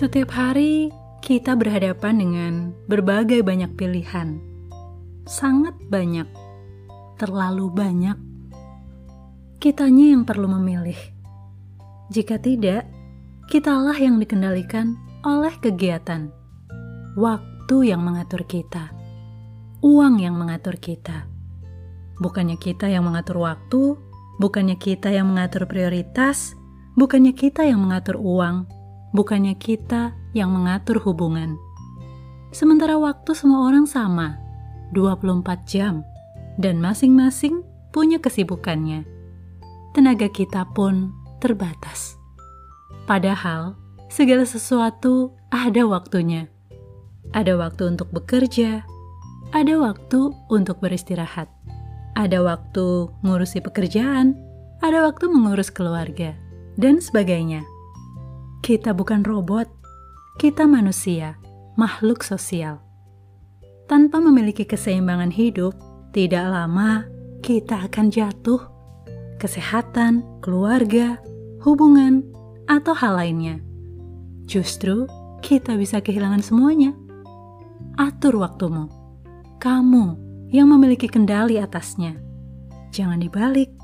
Setiap hari kita berhadapan dengan berbagai banyak pilihan. Sangat banyak. Terlalu banyak. Kitanya yang perlu memilih. Jika tidak, kitalah yang dikendalikan oleh kegiatan. Waktu yang mengatur kita. Uang yang mengatur kita. Bukannya kita yang mengatur waktu, bukannya kita yang mengatur prioritas, bukannya kita yang mengatur uang, bukannya kita yang mengatur hubungan. Sementara waktu semua orang sama, 24 jam, dan masing-masing punya kesibukannya. Tenaga kita pun terbatas. Padahal, segala sesuatu ada waktunya. Ada waktu untuk bekerja, ada waktu untuk beristirahat, ada waktu ngurusi pekerjaan, ada waktu mengurus keluarga, dan sebagainya. Kita bukan robot, kita manusia, makhluk sosial. Tanpa memiliki keseimbangan hidup, tidak lama kita akan jatuh. Kesehatan, keluarga, hubungan, atau hal lainnya. Justru kita bisa kehilangan semuanya. Atur waktumu. Kamu yang memiliki kendali atasnya. Jangan dibalik.